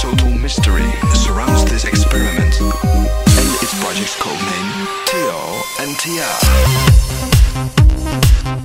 total mystery surrounds this experiment and its project's codename TR and TR.